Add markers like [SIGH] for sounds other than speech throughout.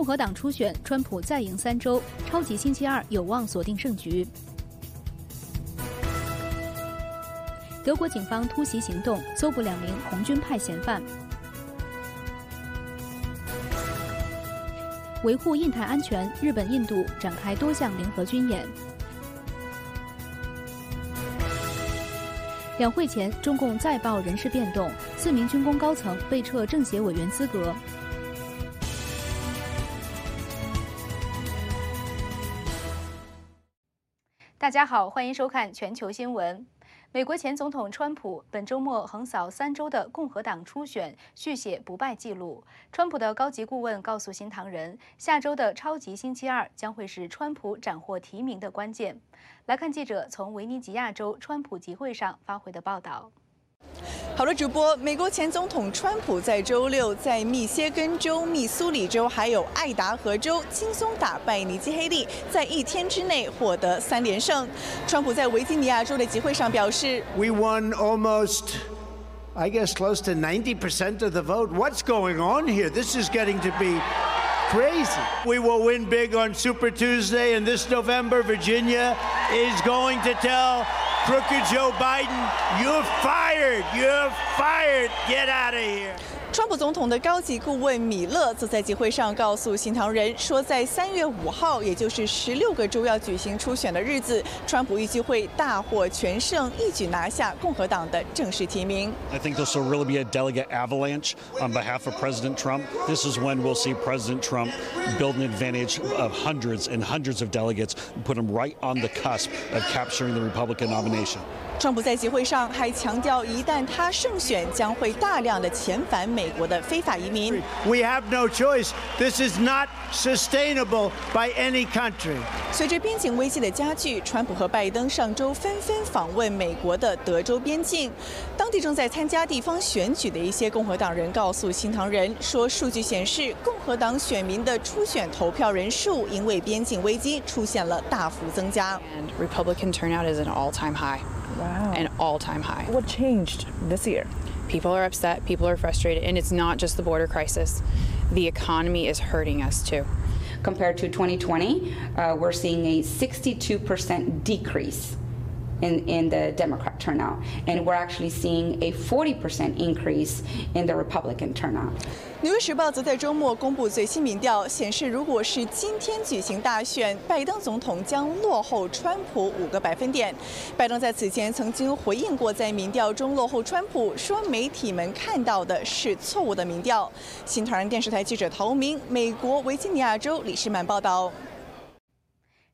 共和党初选，川普再赢三州，超级星期二有望锁定胜局。德国警方突袭行动，搜捕两名红军派嫌犯。维护印太安全，日本、印度展开多项联合军演。两会前，中共再报人事变动，四名军工高层被撤政协委员资格。大家好，欢迎收看全球新闻。美国前总统川普本周末横扫三周的共和党初选，续写不败纪录。川普的高级顾问告诉新唐人，下周的超级星期二将会是川普斩获提名的关键。来看记者从维尼吉亚州川普集会上发回的报道。好了，主播，美国前总统川普在周六在密歇根州、密苏里州还有爱达荷州轻松打败尼基·黑利，在一天之内获得三连胜。川普在维吉尼亚州的集会上表示：“We won almost, I guess, close to 90% of the vote. What's going on here? This is getting to be crazy. We will win big on Super Tuesday, and this November, Virginia is going to tell.” Crooked Joe Biden, you're fired. You're fired. Get out of here. 川普总统的高级顾问米勒则在集会上告诉新唐人说，在三月五号，也就是十六个州要举行初选的日子，川普预计会大获全胜，一举拿下共和党的正式提名。I think this will really be a delegate avalanche on behalf of President Trump. This is when we'll see President Trump build an advantage of hundreds and hundreds of delegates, put him right on the cusp of capturing the Republican nomination. 川普在集会上还强调，一旦他胜选，将会大量的遣返美国的非法移民。We have no choice. This is not sustainable by any country. 随着边境危机的加剧，川普和拜登上周纷纷访问美国的德州边境。当地正在参加地方选举的一些共和党人告诉新唐人说，数据显示，共和党选民的初选投票人数因为边境危机出现了大幅增加。And Republican turnout is an all-time high. Wow. An all time high. What changed this year? People are upset, people are frustrated, and it's not just the border crisis. The economy is hurting us too. Compared to 2020, uh, we're seeing a 62% decrease in, in the Democrat turnout, and we're actually seeing a 40% increase in the Republican turnout. 纽约时报则在周末公布最新民调，显示如果是今天举行大选，拜登总统将落后川普五个百分点。拜登在此前曾经回应过，在民调中落后川普，说媒体们看到的是错误的民调。新唐人电视台记者陶明，美国维吉尼亚州李士满报道。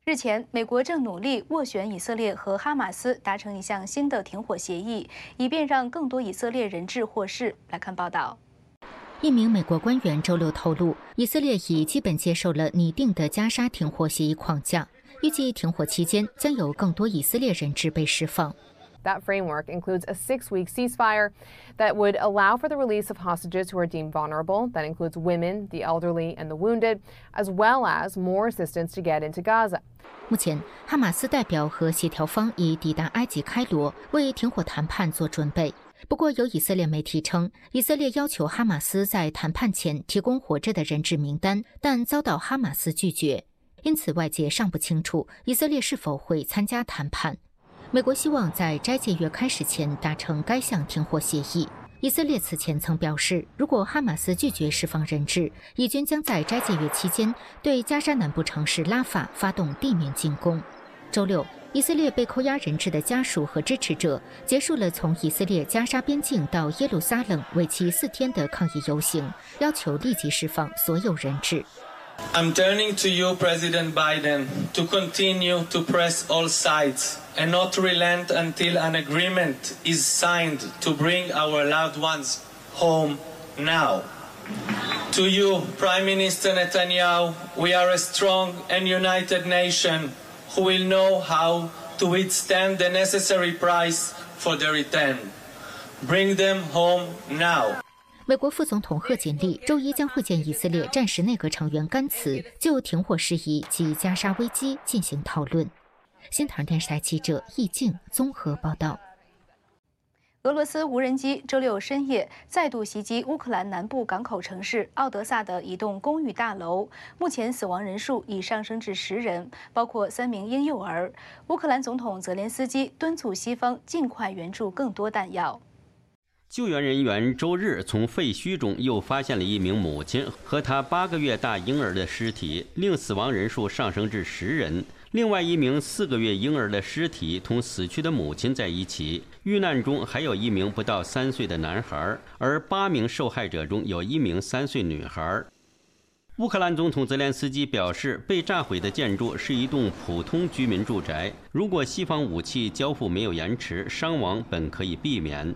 日前，美国正努力斡旋以色列和哈马斯达成一项新的停火协议，以便让更多以色列人质获释。来看报道。一名美国官员周六透露，以色列已基本接受了拟定的加沙停火协议框架，预计停火期间将有更多以色列人质被释放。That framework includes a six week ceasefire that would allow for the release of hostages who are deemed vulnerable. That includes women, the elderly, and the wounded, as well as more assistance to get into Gaza. 目前，哈马斯代表和协调方已抵达埃及开罗，为停火谈判做准备。不过，有以色列媒体称，以色列要求哈马斯在谈判前提供活着的人质名单，但遭到哈马斯拒绝。因此，外界尚不清楚以色列是否会参加谈判。 美国希望在斋戒月开始前达成该项停火协议。以色列此前曾表示，如果哈马斯拒绝释放人质，以军将在斋戒月期间对加沙南部城市拉法发动地面进攻。周六。以色列被扣押人质的家属和支持者结束了从以色列加沙边境到耶路撒冷为期四天的抗议游行，要求立即释放所有人质。I'm turning to you, President Biden, to continue to press all sides and not relent until an agreement is signed to bring our loved ones home now. To you, Prime Minister Netanyahu, we are a strong and united nation who will know how to withstand the necessary price for their return. Bring them home now. 美国副总统贺锦丽周一将会见以色列战时内阁成员甘茨，就停火事宜及加沙危机进行讨论。新唐电视台记者易静综合报道。俄罗斯无人机周六深夜再度袭击乌克兰南部港口城市奥德萨的一栋公寓大楼，目前死亡人数已上升至十人，包括三名婴幼儿。乌克兰总统泽连斯基敦促西方尽快援助更多弹药。救援人员周日从废墟中又发现了一名母亲和她八个月大婴儿的尸体，令死亡人数上升至十人。另外一名四个月婴儿的尸体同死去的母亲在一起，遇难中还有一名不到三岁的男孩，而八名受害者中有一名三岁女孩。乌克兰总统泽连斯基表示，被炸毁的建筑是一栋普通居民住宅。如果西方武器交付没有延迟，伤亡本可以避免。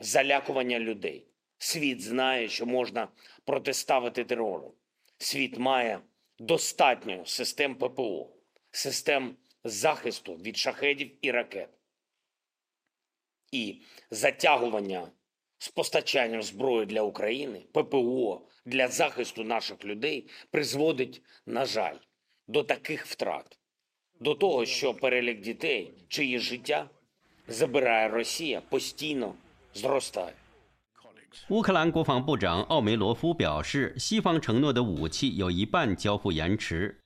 Залякування людей. Світ знає, що можна протиставити терору. Світ має достатньо систем ППО, систем захисту від шахедів і ракет. І затягування з постачанням зброї для України, ППО для захисту наших людей призводить, на жаль, до таких втрат, до того, що перелік дітей, чиї життя забирає Росія постійно 乌克兰国防部长奥梅罗夫表示，西方承诺的武器有一半交付延迟。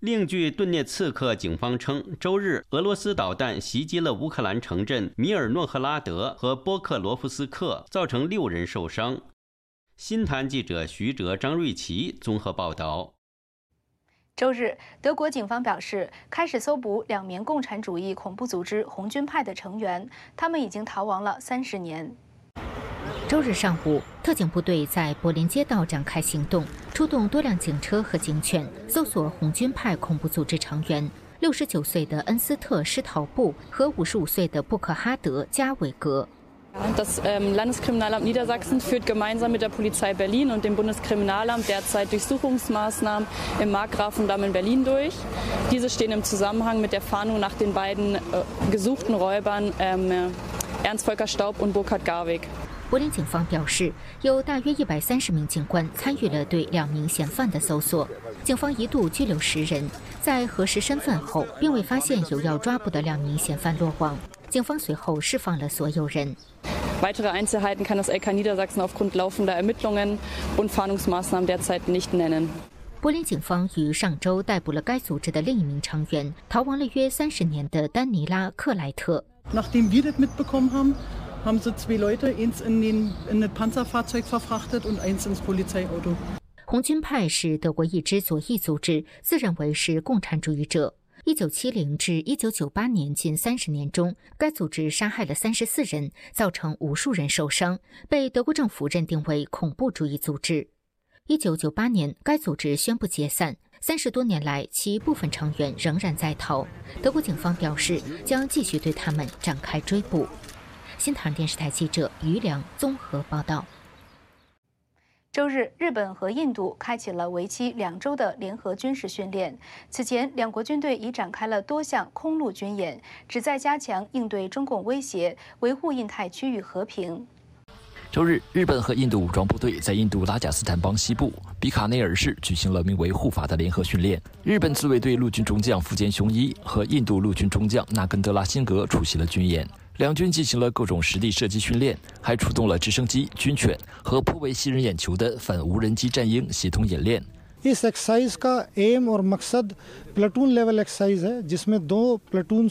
另据顿涅茨克警方称，周日俄罗斯导弹袭击了乌克兰城镇米尔诺赫拉德和波克罗夫斯克，造成六人受伤。新谈记者徐哲、张瑞奇综合报道。周日，德国警方表示，开始搜捕两名共产主义恐怖组织红军派的成员，他们已经逃亡了三十年。周日上午，特警部队在柏林街道展开行动，出动多辆警车和警犬，搜索红军派恐怖组织成员六十九岁的恩斯特施陶布和五十五岁的布克哈德加韦格。Das Landeskriminalamt Niedersachsen führt gemeinsam mit der Polizei Berlin und dem Bundeskriminalamt derzeit Durchsuchungsmaßnahmen im Markgrafendamm in Berlin durch. Diese stehen im Zusammenhang mit der Fahndung nach den beiden gesuchten Räubern Ernst Volker Staub und Burkhard Garwig. 柏林警方表示，有大约一百三十名警官参与了对两名嫌犯的搜索。警方一度拘留十人，在核实身份后，并未发现有要抓捕的两名嫌犯落网。 警方随后释放了所有人。Weitere Einzelheiten kann das LK Niedersachsen aufgrund laufender Ermittlungen und Fahndungsmaßnahmen derzeit nicht nennen. 柏林警方于上周逮捕了该组织的另一名成员，逃亡了约三十年的丹尼拉·克莱特。Nachdem wir das mitbekommen haben, haben sie zwei Leute eins in den in ein Panzerfahrzeug verfrachtet und eins ins Polizeiauto. 红军派是德国一支左翼组织，自认为是共产主义者。一九七零至一九九八年近三十年中，该组织杀害了三十四人，造成无数人受伤，被德国政府认定为恐怖主义组织。一九九八年，该组织宣布解散。三十多年来，其部分成员仍然在逃。德国警方表示，将继续对他们展开追捕。新唐电视台记者于良综合报道。周日，日本和印度开启了为期两周的联合军事训练。此前，两国军队已展开了多项空陆军演，旨在加强应对中共威胁，维护印太区域和平。周日，日本和印度武装部队在印度拉贾斯坦邦西部比卡内尔市举行了名为“护法”的联合训练。日本自卫队陆军中将福间雄一和印度陆军中将纳根德拉辛格出席了军演。两军进行了各种实地射击训练，还出动了直升机、军犬和颇为吸人眼球的反无人机战鹰协同演练。इस एक्सरसाइज का एम और मकसद platoon level exercise है जिसमें दो प्लाटून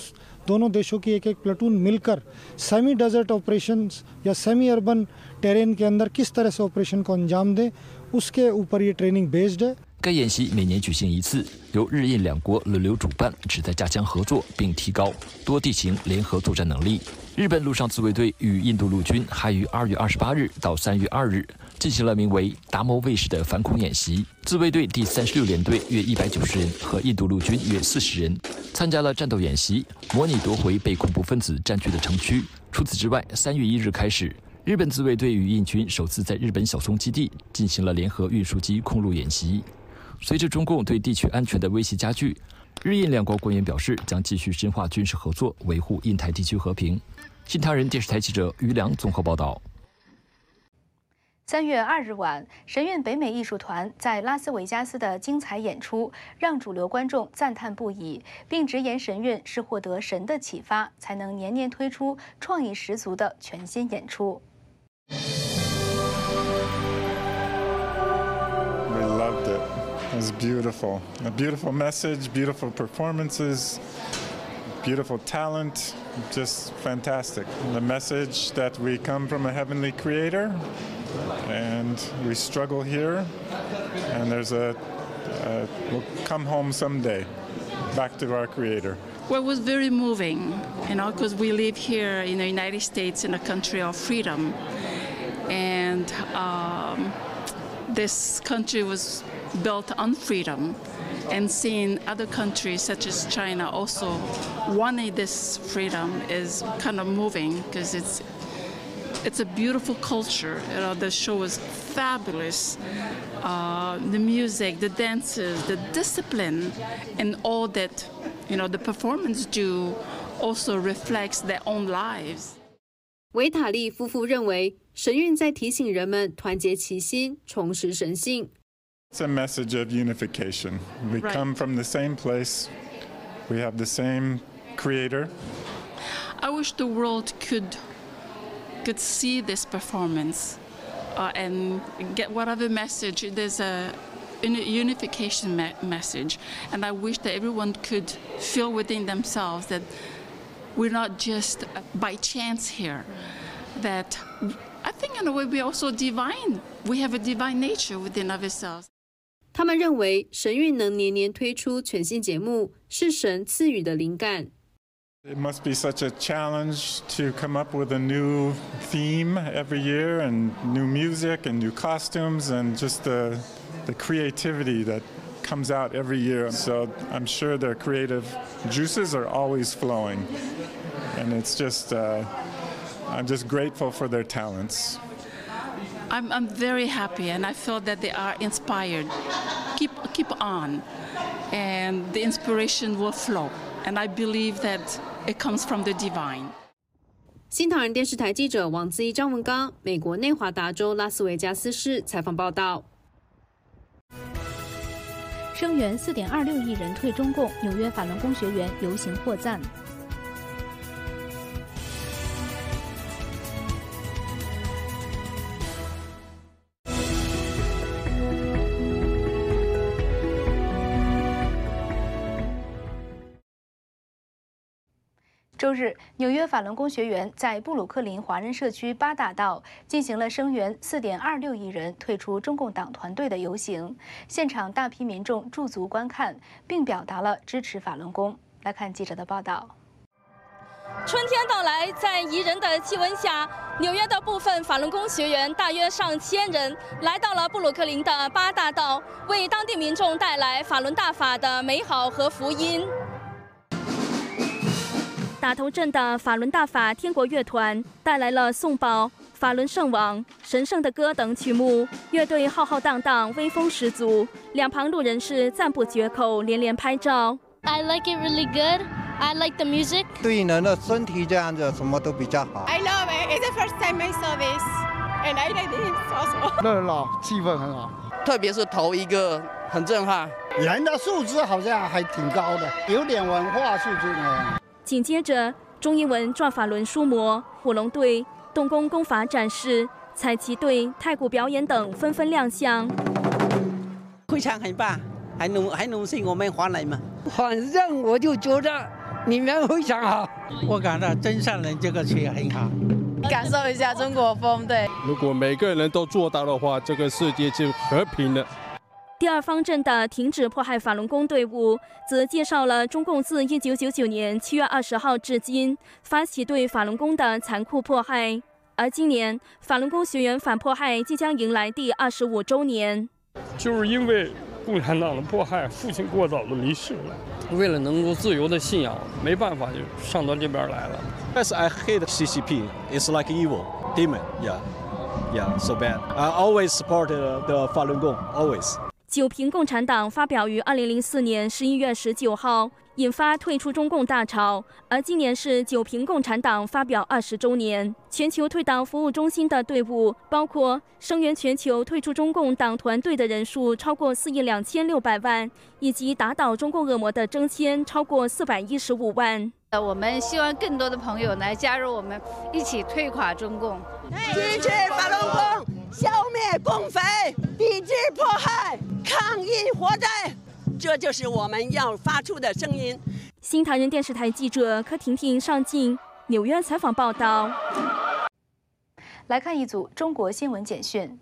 दोनों देशों की एक एक प्लाटून मिलकर सेमी डेजर्ट ऑपरेशंस या सेमी अर्बन टेरेन के अंदर किस तरह से ऑपरेशन को अंजाम दें उसके ऊपर ये ट्रेनिंग बेस्ड है 该演习每年举行一次，由日印两国轮流主办，旨在加强合作并提高多地形联合作战能力。日本陆上自卫队与印度陆军还于二月二十八日到三月二日进行了名为“达摩卫士”的反恐演习。自卫队第三十六联队约一百九十人和印度陆军约四十人参加了战斗演习，模拟夺回被恐怖分子占据的城区。除此之外，三月一日开始，日本自卫队与印军首次在日本小松基地进行了联合运输机空路演习。随着中共对地区安全的威胁加剧，日印两国官员表示将继续深化军事合作，维护印太地区和平。新唐人电视台记者于良综合报道。三月二日晚，神韵北美艺术团在拉斯维加斯的精彩演出，让主流观众赞叹不已，并直言神韵是获得神的启发，才能年年推出创意十足的全新演出。Beautiful. A beautiful message, beautiful performances, beautiful talent, just fantastic. The message that we come from a heavenly creator and we struggle here, and there's a, a we'll come home someday back to our creator. Well, it was very moving, you know, because we live here in the United States in a country of freedom. And um, this country was built on freedom. And seeing other countries such as China also wanting this freedom is kind of moving because it's it's a beautiful culture. You know, the show was fabulous. Uh, the music, the dances, the discipline, and all that you know the performance do also reflects their own lives. 维塔利夫妇认为，神韵在提醒人们团结齐心，重拾神性。 It's a message of unification. We Right. come from the same place. We have the same creator. I wish the world could could see this performance uh, and get whatever message. There's a uni- unification me- message, and I wish that everyone could feel within themselves that we're not just by chance here. That I think in a way we're also divine. We have a divine nature within ourselves. 他们认为，神韵能年年推出全新节目，是神赐予的灵感。 It must be such a challenge to come up with a new theme every year and new music and new costumes and just the, the creativity that comes out every year. So I'm sure their creative juices are always flowing. And it's just, uh, I'm just grateful for their talents. I'm, I'm very happy and I feel that they are inspired. Keep, keep on, and the inspiration will flow. And I believe that it comes from the divine. 新唐人电视台记者王子怡、张文刚，美国内华达州拉斯维加斯市采访报道。声援四点二六亿人退中共，纽约法轮功学员游行获赞。周日，纽约法轮功学员在布鲁克林华人社区八大道进行了声援4.26亿人退出中共党团队的游行，现场大批民众驻足观看，并表达了支持法轮功。来看记者的报道。春天到来，在宜人的气温下，纽约的部分法轮功学员大约上千人来到了布鲁克林的八大道，为当地民众带来法轮大法的美好和福音。打头阵的法轮大法天国乐团带来了颂宝、法轮圣王、神圣的歌等曲目，乐队浩浩荡荡，威风十足。两旁路人是赞不绝口，连连拍照。I like it really good. I like the music. 对人的身体这样子，什么都比较好。I love it. It's the first time I saw this, and I like it also. [LAUGHS] 热闹，气氛很好。特别是头一个很震撼，人的素质好像还挺高的，有点文化素质呢。紧接着，中英文转法轮书模、火龙队、动工功法展示、彩旗队、太鼓表演等纷纷亮相。非常很棒，还能还能是我们华人嘛？反正我就觉得你们非常好。我感到真善人这个词很好。感受一下中国风，对。如果每个人都做到的话，这个世界就和平了。第二方阵的停止迫害法轮功队伍，则介绍了中共自一九九九年七月二十号至今发起对法轮功的残酷迫害，而今年法轮功学员反迫害即将迎来第二十五周年。就是因为共产党的迫害，父亲过早的离世了，为了能够自由的信仰，没办法就上到这边来了。Yes, I hate CCP. It's like evil, demon. Yeah, yeah, so bad. I always supported the Falun Gong, always. 九平共产党发表于二零零四年十一月十九号，引发退出中共大潮。而今年是九平共产党发表二十周年，全球退党服务中心的队伍，包括声援全球退出中共党团队的人数超过四亿两千六百万，以及打倒中共恶魔的征签超过四百一十五万。呃，我们希望更多的朋友来加入我们，一起退垮中共，支持法轮功，消灭共匪，抵制迫害，抗议活摘。这就是我们要发出的声音。新唐人电视台记者柯婷婷上镜纽约采访报道。来看一组中国新闻简讯。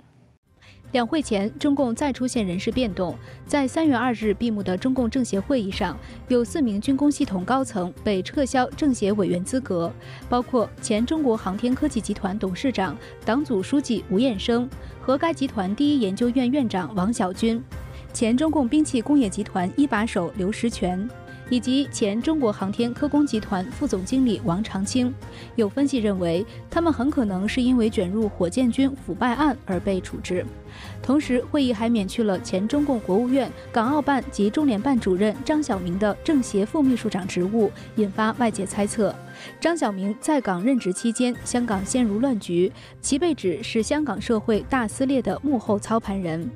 两会前，中共再出现人事变动。在三月二日闭幕的中共政协会议上，有四名军工系统高层被撤销政协委员资格，包括前中国航天科技集团董事长、党组书记吴彦生和该集团第一研究院院长王小军。前中共兵器工业集团一把手刘石泉，以及前中国航天科工集团副总经理王长青，有分析认为，他们很可能是因为卷入火箭军腐败案而被处置。同时，会议还免去了前中共国务院港澳办及中联办主任张晓明的政协副秘书长职务，引发外界猜测。张晓明在港任职期间，香港陷入乱局，其被指是香港社会大撕裂的幕后操盘人。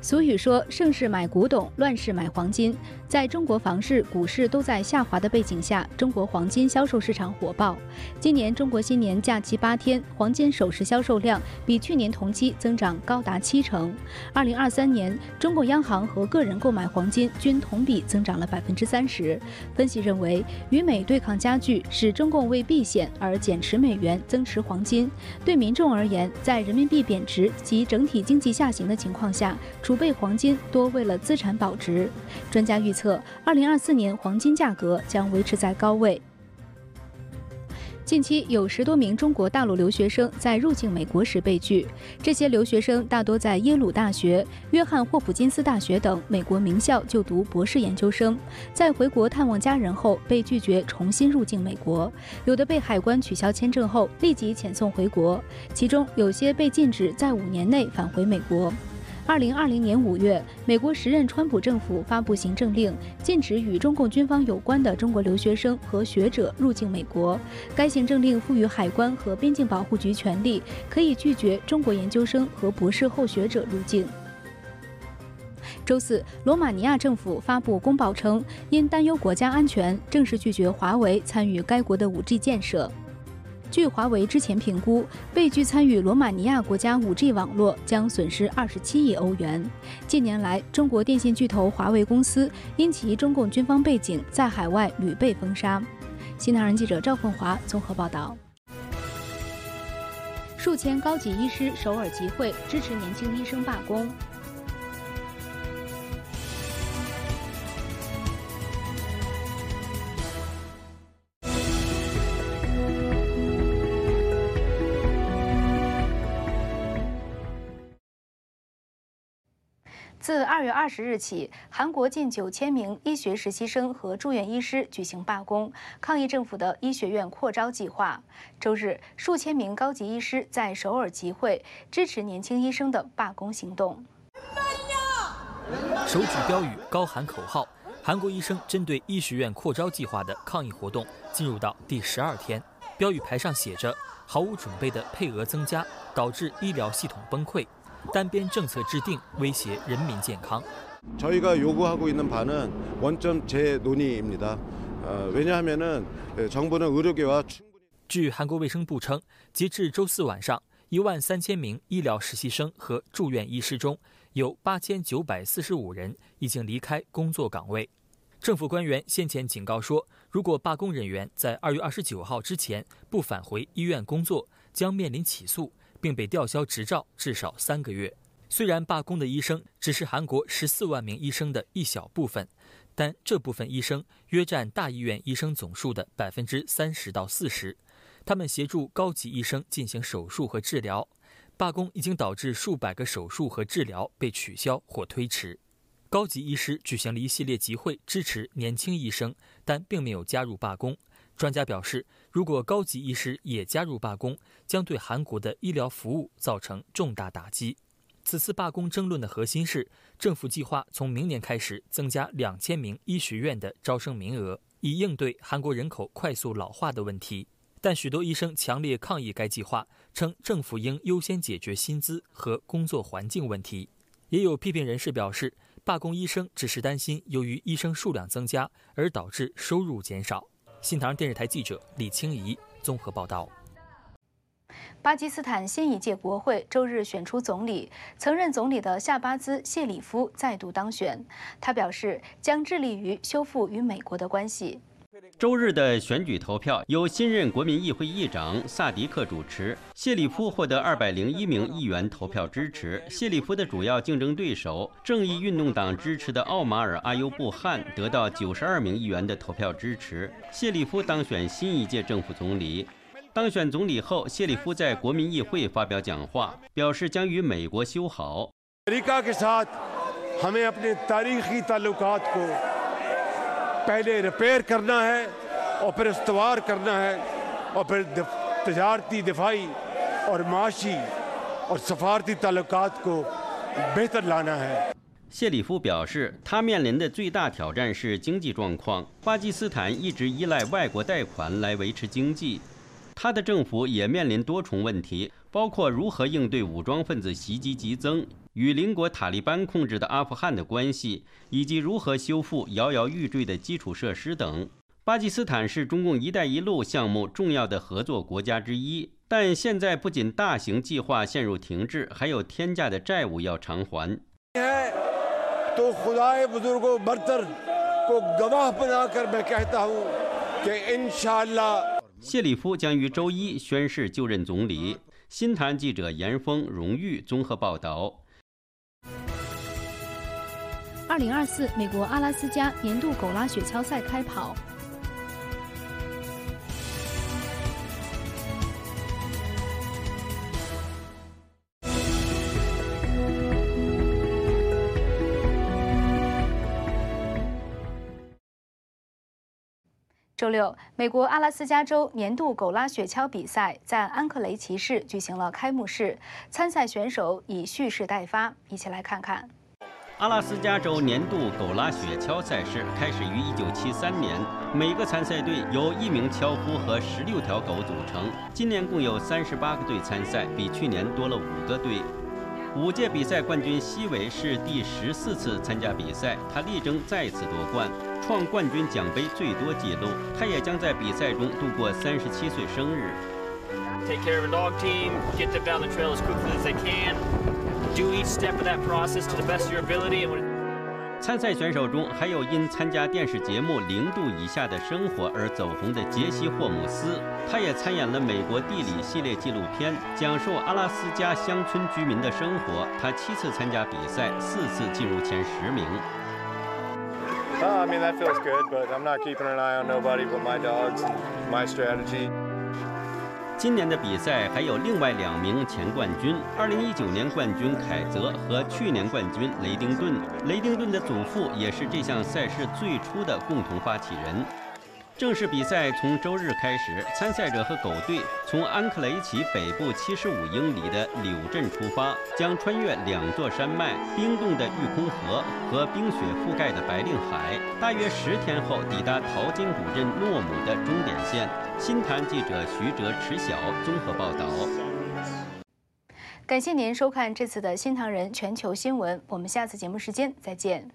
俗语说：“盛世买古董，乱世买黄金。”在中国房市、股市都在下滑的背景下，中国黄金销售市场火爆。今年中国新年假期八天，黄金首饰销售量比去年同期增长高达七成。二零二三年，中共央行和个人购买黄金均同比增长了百分之三十。分析认为，与美对抗加剧，使中共为避险而减持美元，增持黄金。对民众而言，在人民币贬值及整体经济下行的情况下，储备黄金多为了资产保值。专家预测，二零二四年黄金价格将维持在高位。近期有十多名中国大陆留学生在入境美国时被拒，这些留学生大多在耶鲁大学、约翰霍普金斯大学等美国名校就读博士研究生，在回国探望家人后被拒绝重新入境美国，有的被海关取消签证后立即遣送回国，其中有些被禁止在五年内返回美国。二零二零年五月，美国时任川普政府发布行政令，禁止与中共军方有关的中国留学生和学者入境美国。该行政令赋予海关和边境保护局权力，可以拒绝中国研究生和博士后学者入境。周四，罗马尼亚政府发布公报称，因担忧国家安全，正式拒绝华为参与该国的 5G 建设。据华为之前评估，被拒参与罗马尼亚国家 5G 网络将损失27亿欧元。近年来，中国电信巨头华为公司因其中共军方背景，在海外屡被封杀。新唐人记者赵凤华综合报道。数千高级医师首尔集会支持年轻医生罢工。自二月二十日起，韩国近九千名医学实习生和住院医师举行罢工，抗议政府的医学院扩招计划。周日，数千名高级医师在首尔集会，支持年轻医生的罢工行动。手举标语，高喊口号，韩国医生针对医学院扩招计划的抗议活动进入到第十二天。标语牌上写着：“毫无准备的配额增加，导致医疗系统崩溃。”单边政策制定威胁人民健康。저희가요구하고있는바는원점재논의입니다 왜냐하면은정부는의료계와据韩国卫生部称，截至周四晚上，一万三千名医疗实习生和住院医师中，有八千九百四十五人已经离开工作岗位。政府官员先前警告说，如果罢工人员在二月二十九号之前不返回医院工作，将面临起诉。 并被吊销执照至少三个月。虽然罢工的医生只是韩国十四万名医生的一小部分，但这部分医生约占大医院医生总数的百分之三十到四十。他们协助高级医生进行手术和治疗。罢工已经导致数百个手术和治疗被取消或推迟。高级医师举行了一系列集会支持年轻医生，但并没有加入罢工。专家表示，如果高级医师也加入罢工，将对韩国的医疗服务造成重大打击。此次罢工争论的核心是，政府计划从明年开始增加两千名医学院的招生名额，以应对韩国人口快速老化的问题。但许多医生强烈抗议该计划，称政府应优先解决薪资和工作环境问题。也有批评人士表示，罢工医生只是担心由于医生数量增加而导致收入减少。新唐人电视台记者李清怡综合报道。巴基斯坦新一届国会周日选出总理，曾任总理的夏巴兹·谢里夫再度当选。他表示将致力于修复与美国的关系。周日的选举投票由新任国民议会议长萨迪克主持，谢里夫获得二百零一名议员投票支持。谢里夫的主要竞争对手正义运动党支持的奥马尔·阿尤布汗得到九十二名议员的投票支持。谢里夫当选新一届政府总理。当选总理后，谢里夫在国民议会发表讲话，表示将与美国修好。谢里夫表示，他面临的最大挑战是经济状况。巴基斯坦一直依赖外国贷款来维持经济。他的政府也面临多重问题，包括如何应对武装分子袭击激增、与邻国塔利班控制的阿富汗的关系，以及如何修复摇摇欲坠的基础设施等。巴基斯坦是中共“一带一路”项目重要的合作国家之一，但现在不仅大型计划陷入停滞，还有天价的债务要偿还。谢里夫将于周一宣誓就任总理。新坛记者严峰、荣誉综合报道。二零二四美国阿拉斯加年度狗拉雪橇赛开跑。六，美国阿拉斯加州年度狗拉雪橇比赛在安克雷奇市举行了开幕式，参赛选手以蓄势待发。一起来看看。阿拉斯加州年度狗拉雪橇赛事开始于1973年，每个参赛队由一名橇夫和16条狗组成。今年共有38个队参赛，比去年多了五个队。五届比赛冠军西维是第十四次参加比赛，他力争再次夺冠。创冠军奖杯最多纪录，他也将在比赛中度过三十七岁生日。Take care of a dog team, get them down the trail as quickly as they can, do each step of that process to the best of your ability. 参赛选手中还有因参加电视节目《零度以下的生活》而走红的杰西·霍姆斯，他也参演了美国地理系列纪录片，讲述阿拉斯加乡村居民的生活。他七次参加比赛，四次进入前十名。Oh, I mean, that feels good, but I'm not keeping an eye on nobody but my dogs and my strategy. 今年的比赛还有另外两名前冠军：2019年冠军凯泽和去年冠军雷丁顿。雷丁顿的祖父也是这项赛事最初的共同发起人。正式比赛从周日开始，参赛者和狗队从安克雷奇北部75英里的柳镇出发，将穿越两座山脉、冰冻的玉空河和冰雪覆盖的白令海，大约十天后抵达淘金古镇诺姆的终点线。新谈记者徐哲、池晓综合报道。感谢您收看这次的新唐人全球新闻，我们下次节目时间再见。